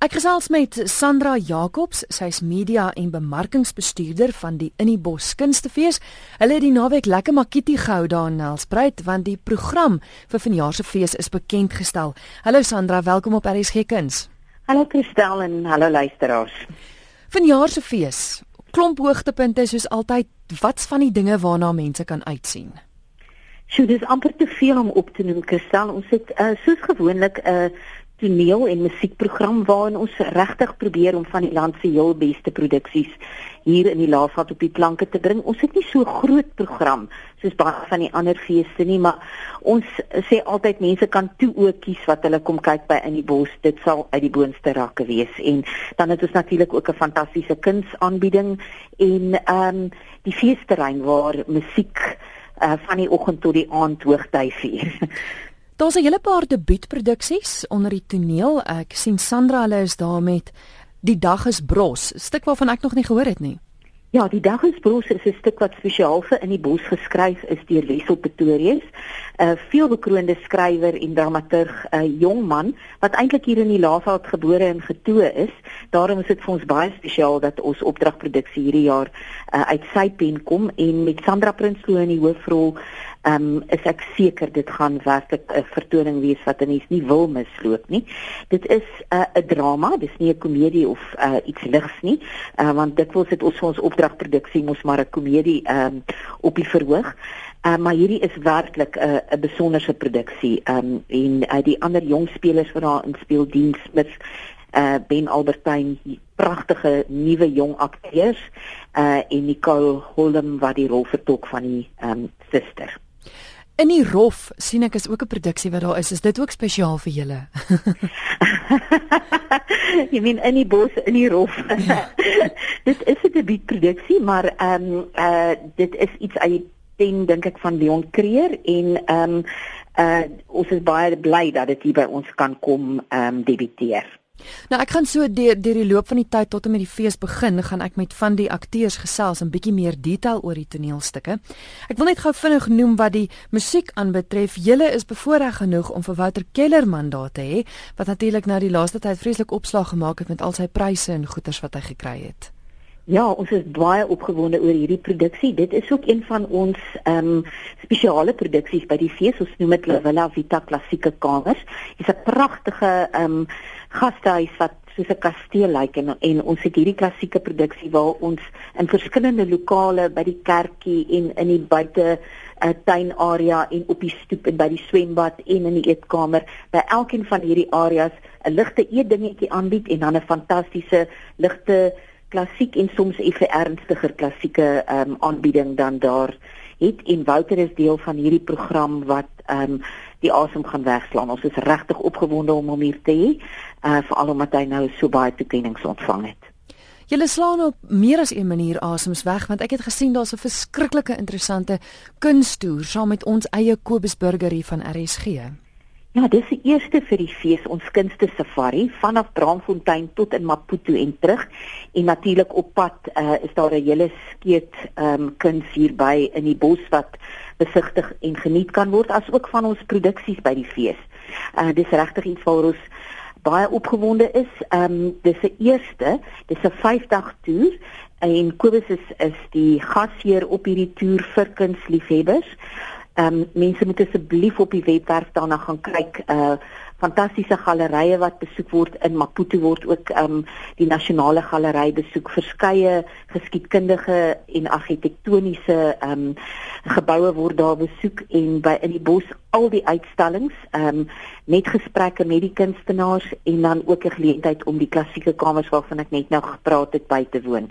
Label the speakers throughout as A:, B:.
A: Ek gesels met Sandra Jacobs, sy's media en bemarkingsbestuurder van die Innibos Kunstefees. Hulle het die naweek lekker makiti gehou daar in Nelspruit want die program vir vanjaar se fees is bekend gestel. Hallo Sandra, welkom op RSG Kuns.
B: Hallo Christel en hallo luisteraars.
A: Vanjaar se fees, klomp hoogtepunte soos altyd. Wat's van die dinge waarna mense kan uitsien?
B: Sjoe, dis amper te veel om op te noem, Christel. Ons het uh, soos gewoonlik 'n uh, toneel en musiekprogram waarin ons regtig probeer om van die land se heel beste produksies hier in die Laafvat op die planke te bring. Ons het nie so groot program soos baie van die ander feeste nie, maar ons sê altyd mense kan toe ook kies wat hulle kom kyk by in die bos. Dit sal uit die boonste rakke wees en dan het ons natuurlik ook 'n fantastiese kunsaanbieding en ehm um, die feesterrein waar musiek uh, van die oggend tot die aand hoogtyd vier.
A: Daar's 'n hele paar debuutproduksies onder die toneel. Ek sien Sandra hulle is daar met Die dag is bros, stuk waarvan ek nog nie gehoor het nie.
B: Ja, Die dag is bros is 'n stuk wat spesiaal vir in die bos geskryf is deur Lesel Pretorius, 'n veelbekroonde skrywer en dramaturg, 'n jong man wat eintlik hier in die Laagveld gebore en getoe is. Daarom is dit vir ons baie spesiaal dat ons opdragproduksie hierdie jaar uh, uit sy pen kom en met Sandra Prinsloo in die hoofrol ehm um, is ek seker dit gaan werklik 'n vertoning wees wat mense nie wil misloop nie. Dit is 'n uh, drama, dis nie 'n komedie of uh, iets ligs nie, uh, want dikwels het ons vir ons opdragproduksie mos maar 'n komedie ehm um, op die verhoog. Uh, maar hierdie is werklik 'n uh, 'n besonderse produksie. Ehm um, en uh, die ander jong spelers wat daar in speel diens met uh Ben Albertyn pragtige nuwe jong akteurs uh en Nicole Holm wat die rol vertolk van die ehm um, suster.
A: In die rof sien ek is ook 'n produksie wat daar is. Is dit ook spesiaal vir julle?
B: Jy meen in die bos in die rof. Ja. dit is 'n debuutproduksie, maar ehm um, uh dit is iets uit die pen dink ek van Leon Creer en ehm um, uh ons is baie bly dat dit hier by ons kan kom ehm um, debuteer.
A: Nou ek gaan so deur deur die loop van die tyd tot en met die fees begin, gaan ek met van die akteurs gesels en bietjie meer detail oor die toneelstukke. Ek wil net gou vinnig noem wat die musiek aanbetref. Julle is bevoorreg genoeg om vir Wouter Kellerman daar te hê, wat natuurlik nou die laaste tyd vreeslik opslag gemaak het met al sy pryse en goederes wat hy gekry het.
B: Ja, ons is baie opgewonde oor hierdie produksie. Dit is ook een van ons ehm um, spesiale produksies by die fees. Ons noem dit La Villa Vita Klassieke Kamers. Dit is 'n pragtige ehm um, gastehuis wat soos 'n kasteel lyk en en ons het hierdie klassieke produksie waar ons in verskillende lokale by die kerkie en in die buite uh, eh, tuinarea en op die stoep en by die swembad en in die eetkamer by elkeen van hierdie areas 'n ligte eetdingetjie aanbied en dan 'n fantastiese ligte klassiek en soms effe ernstiger klassieke ehm um, aanbieding dan daar het en Wouter is deel van hierdie program wat ehm um, die asem gaan wegslaan. Ons is regtig opgewonde om hom hier te hê, uh veral omdat hy nou so baie toekennings ontvang het.
A: Julle slaan op meer as een manier asems weg want ek het gesien daar's 'n verskriklike interessante kunstoer saam met ons eie Kobus Burger hier van RSG.
B: Ja, dis die eerste vir die fees ons kunste safari vanaf Braamfontein tot in Maputo en terug en natuurlik op pad uh, is daar 'n hele skeet ehm um, kuns hierby in die bos wat besigtig en geniet kan word as ook van ons produksies by die fees. Uh dis regtig iets waar ons baie opgewonde is. Ehm um, dis 'n eerste, dis 'n 5-dag toer en Kobus is is die gasheer op hierdie toer vir kunsliefhebbers. Ehm um, mense moet asseblief op die webwerf daarna gaan kyk. Uh fantastiese gallerye wat besoek word in Maputo word ook um die nasionale galery besoek verskeie geskiedkundige en argitektoniese um geboue word daar besoek en by in die bos al die uitstallings um net gesprekke met die kunstenaars en dan ook 'n geleentheid om die klassieke kamers waarvan ek net nou gepraat het by te woon.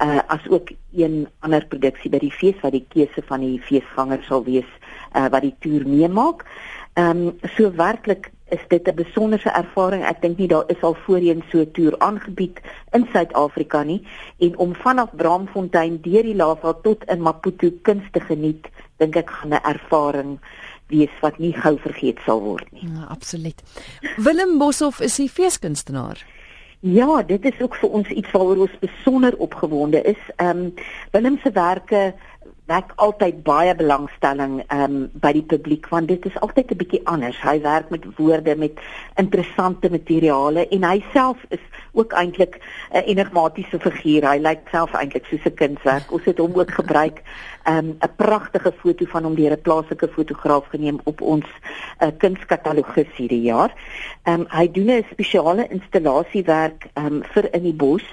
B: Uh as ook een ander produksie by die fees wat die keuse van die feesgangers sal wees uh wat die toer meemaak. Ehm um, so werklik is dit 'n besonderse ervaring. Ek dink nie daar is al voorheen so 'n toer aangebied in Suid-Afrika nie en om vanaf Braamfontein deur die Laagveld tot in Maputo kuns te geniet, dink ek gaan 'n ervaring wees wat nie gou vergeet sal word nie.
A: Ja, absoluut. Willem Boshoff is 'n feeskunstenaar.
B: Ja, dit is ook vir ons iets waaroor ons besonder opgewonde is. Ehm um, Willem se werke wek altyd baie belangstelling ehm um, by die publiek want dit is altyd 'n bietjie anders. Hy werk met woorde met interessante materiale en hy self is ook eintlik 'n enigmatiese figuur. Hy lyk self eintlik soos 'n kunswerk. Ons het hom ook gebruik ehm, 'n um, pragtige foto van hom deur 'n plaaslike fotograaf geneem op ons uh, kunskatalogus hierdie jaar. Ehm um, hy doen 'n spesiale installasiewerk ehm um, vir in die bos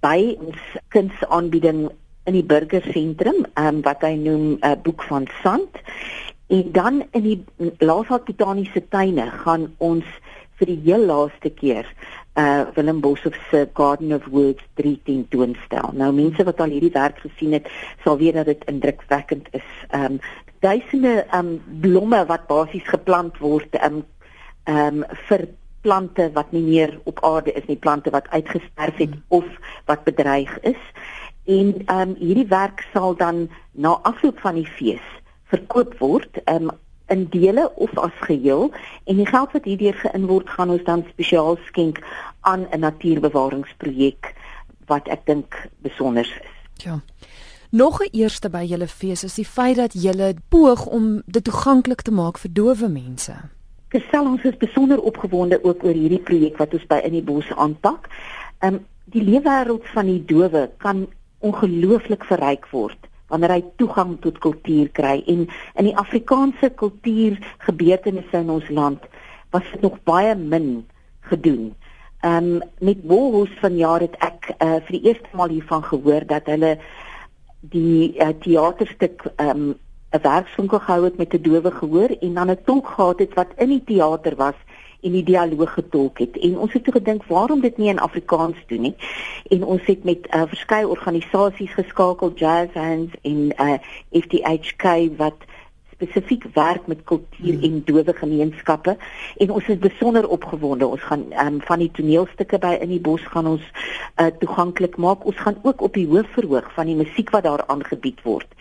B: by ons kunsaanbieding in die burgersentrum um, wat hy noem 'n uh, boek van sand en dan in die Laashout Botaniese Tuine gaan ons vir die heel laaste keer uh Willem Boshoff se Garden of Words 3 tentoonstel. Nou mense wat al hierdie werk gesien het, sal weet dat dit indrukwekkend is. Um duisende um blomme wat basies geplant word um um vir plante wat nie meer op aarde is nie, plante wat uitgesterf het of wat bedreig is en ehm um, hierdie werk sal dan na afloop van die fees verkoop word ehm um, in dele of as geheel en die geld wat hierdeur geïn word gaan ons dan spesiaal skenk aan 'n natuurbewaringsprojek wat ek dink besonder is.
A: Ja. Nog 'n eerste by julle fees is die feit dat julle poog om dit toeganklik te maak vir dowe mense.
B: Gestel ons is besonder opgewonde ook oor hierdie projek wat ons by in die bos aanpak. Ehm um, die leefwêreld van die dowe kan ongelooflik verryk word wanneer hy toegang tot kultuur kry en in die Afrikaanse kultuur gebeurtenisse in ons land was dit nog baie min gedoen. Ehm um, met Woolhouse van jaar het ek uh, vir die eerste maal hiervan gehoor dat hulle die uh, teaterstuk ehm um, 'n werkswinkel gehou het met 'n dowe gehoor en dan 'n tolk gehad het wat in die teater was en die dialoog getolk het. En ons het toe gedink waarom dit nie in Afrikaans doen nie? En ons het met uh, verskeie organisasies geskakel Jazz Hands en uh, FTHK wat spesifiek werk met kultuur hmm. en dowe gemeenskappe. En ons is besonder opgewonde. Ons gaan um, van die toneelstukke by in die bos gaan ons uh, toeganklik maak. Ons gaan ook op die hoof verhoog van die musiek wat daar aangebied word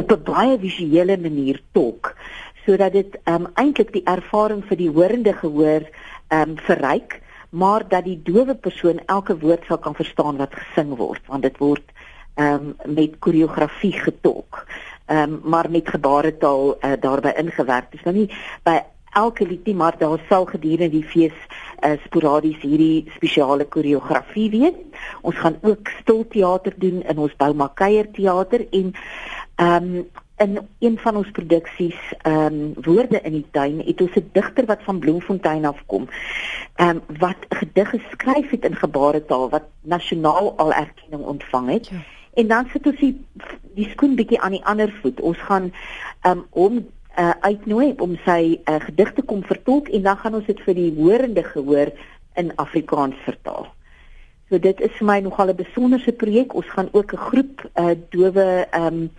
B: op 'n baie visuele manier tolk sodat dit um, eintlik die ervaring vir die hoorende gehoor ehm um, verryk maar dat die dowe persoon elke woord sal kan verstaan wat gesing word want dit word ehm um, met koreografie getolk. Ehm um, maar met gebaretaal uh, daarbey ingewerk. Dis nou nie by elke liedjie maar daar sal gedurende die fees uh, sporadies hierdie spesiale koreografie wees. Ons gaan ook stilteater doen in ons Bouma Kuier teater en ehm um, in een van ons produksies ehm um, woorde in die tuin het ons 'n digter wat van Bloemfontein afkom. Ehm um, wat 'n gedig geskryf het in gebaretaal wat nasionaal al erkenning ontvang het. Ja. En dan sit ons die, die skoen bietjie aan die ander voet. Ons gaan ehm um, hom uh, uitnooi om sy uh, gedigte kom vertolk en dan gaan ons dit vir die hoorende gehoor in Afrikaans vertaal. So dit is vir my nogal 'n besonderse projek. Ons gaan ook 'n groep uh, dowe ehm um,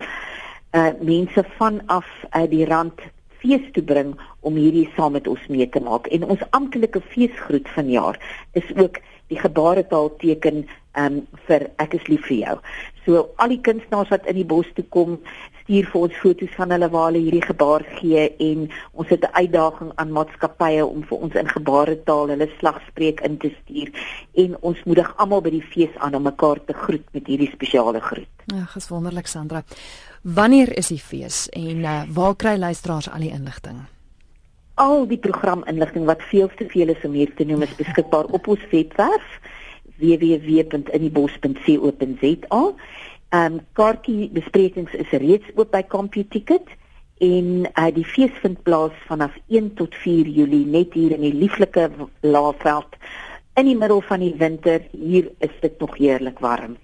B: uh mense vanaf uh, die rand fees toe bring om hierdie saam met ons mee te maak. En ons amptelike feesgroet vanjaar is ook die gebaretaal teken um vir ek is lief vir jou. So al die kunstenaars wat in die bos toe kom, stuur vir ons foto's van hulle waar hulle hierdie gebaar gee en ons het 'n uitdaging aan maatskappye om vir ons in gebaretaal hulle slagspreuk in te stuur en ons moedig almal by die fees aan om mekaar te groet met hierdie spesiale groet.
A: Ja, geswonderlik Sandra. Wanneer is die fees en uh, waar kry luisteraars al die inligting?
B: Al die programinligting wat veel te veel is om hier te noem is beskikbaar op ons webwerf www.inniebos.co.za. Um, kaartjie besprekings is reeds oop by CompuTicket en uh, die fees vind plaas vanaf 1 tot 4 Julie net hier in die lieflike Laagveld in die middel van die winter. Hier is dit nog heerlik warm.